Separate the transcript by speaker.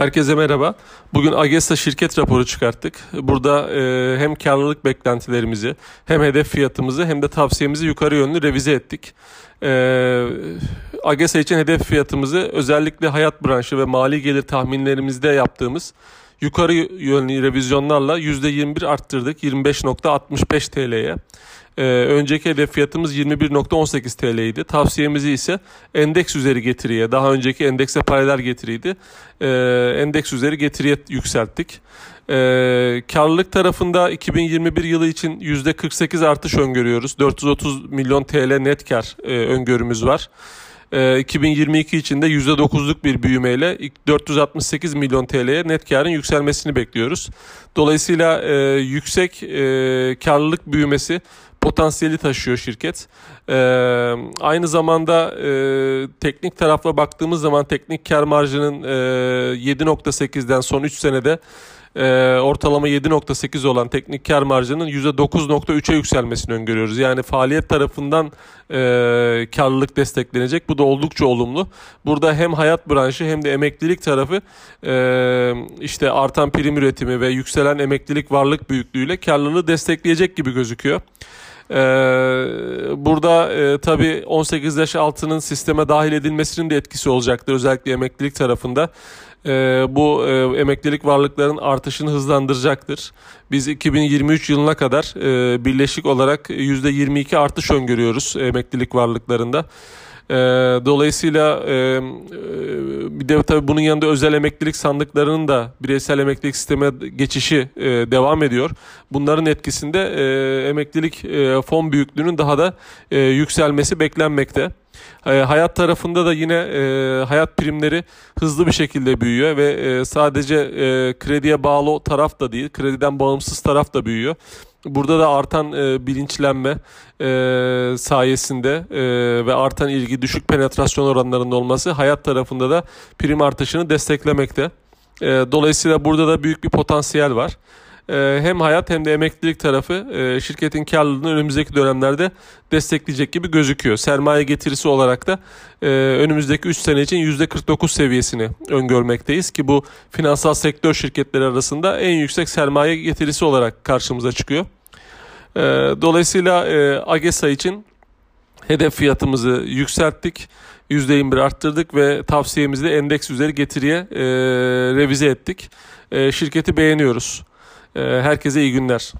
Speaker 1: Herkese merhaba. Bugün Agesa şirket raporu çıkarttık. Burada e, hem karlılık beklentilerimizi hem hedef fiyatımızı hem de tavsiyemizi yukarı yönlü revize ettik. E, Agesa için hedef fiyatımızı özellikle hayat branşı ve mali gelir tahminlerimizde yaptığımız yukarı yönlü revizyonlarla %21 arttırdık 25.65 TL'ye. Ee, önceki hedef fiyatımız 21.18 TL idi. Tavsiyemizi ise endeks üzeri getiriye, daha önceki endekse paralel getiriydi. Ee, endeks üzeri getiriye yükselttik. Ee, karlılık tarafında 2021 yılı için %48 artış öngörüyoruz. 430 milyon TL net kar e, öngörümüz var. 2022 için de %9'luk bir büyümeyle 468 milyon TL'ye net karın yükselmesini bekliyoruz. Dolayısıyla e, yüksek e, karlılık büyümesi potansiyeli taşıyor şirket. Ee, aynı zamanda e, teknik tarafla baktığımız zaman teknik kar marjının e, 7.8'den son 3 senede e, ortalama 7.8 olan teknik kar marjının %9.3'e yükselmesini öngörüyoruz. Yani faaliyet tarafından e, karlılık desteklenecek. Bu da oldukça olumlu. Burada hem hayat branşı hem de emeklilik tarafı e, işte artan prim üretimi ve yükselen emeklilik varlık büyüklüğüyle karlılığı destekleyecek gibi gözüküyor. Ee, burada e, tabii 18 yaş altının sisteme dahil edilmesinin de etkisi olacaktır özellikle emeklilik tarafında. E, bu e, emeklilik varlıkların artışını hızlandıracaktır. Biz 2023 yılına kadar e, birleşik olarak %22 artış öngörüyoruz emeklilik varlıklarında. E, dolayısıyla e, bir de tabii bunun yanında özel emeklilik sandıklarının da bireysel emeklilik sisteme geçişi e, devam ediyor. Bunların etkisinde e, emeklilik e, fon büyüklüğünün daha da e, yükselmesi beklenmekte. E, hayat tarafında da yine e, hayat primleri hızlı bir şekilde büyüyor ve e, sadece e, krediye bağlı taraf da değil, krediden bağımsız taraf da büyüyor. Burada da artan e, bilinçlenme e, sayesinde e, ve artan ilgi düşük penetrasyon oranlarında olması hayat tarafında da prim artışını desteklemekte. E, dolayısıyla burada da büyük bir potansiyel var. E, hem hayat hem de emeklilik tarafı e, şirketin karlılığını önümüzdeki dönemlerde destekleyecek gibi gözüküyor. Sermaye getirisi olarak da e, önümüzdeki 3 sene için %49 seviyesini öngörmekteyiz ki bu finansal sektör şirketleri arasında en yüksek sermaye getirisi olarak karşımıza çıkıyor. Dolayısıyla AGESA için hedef fiyatımızı yükselttik. %21 arttırdık ve tavsiyemizi de endeks üzeri getiriye e, revize ettik. E, şirketi beğeniyoruz. Ee, herkese iyi günler.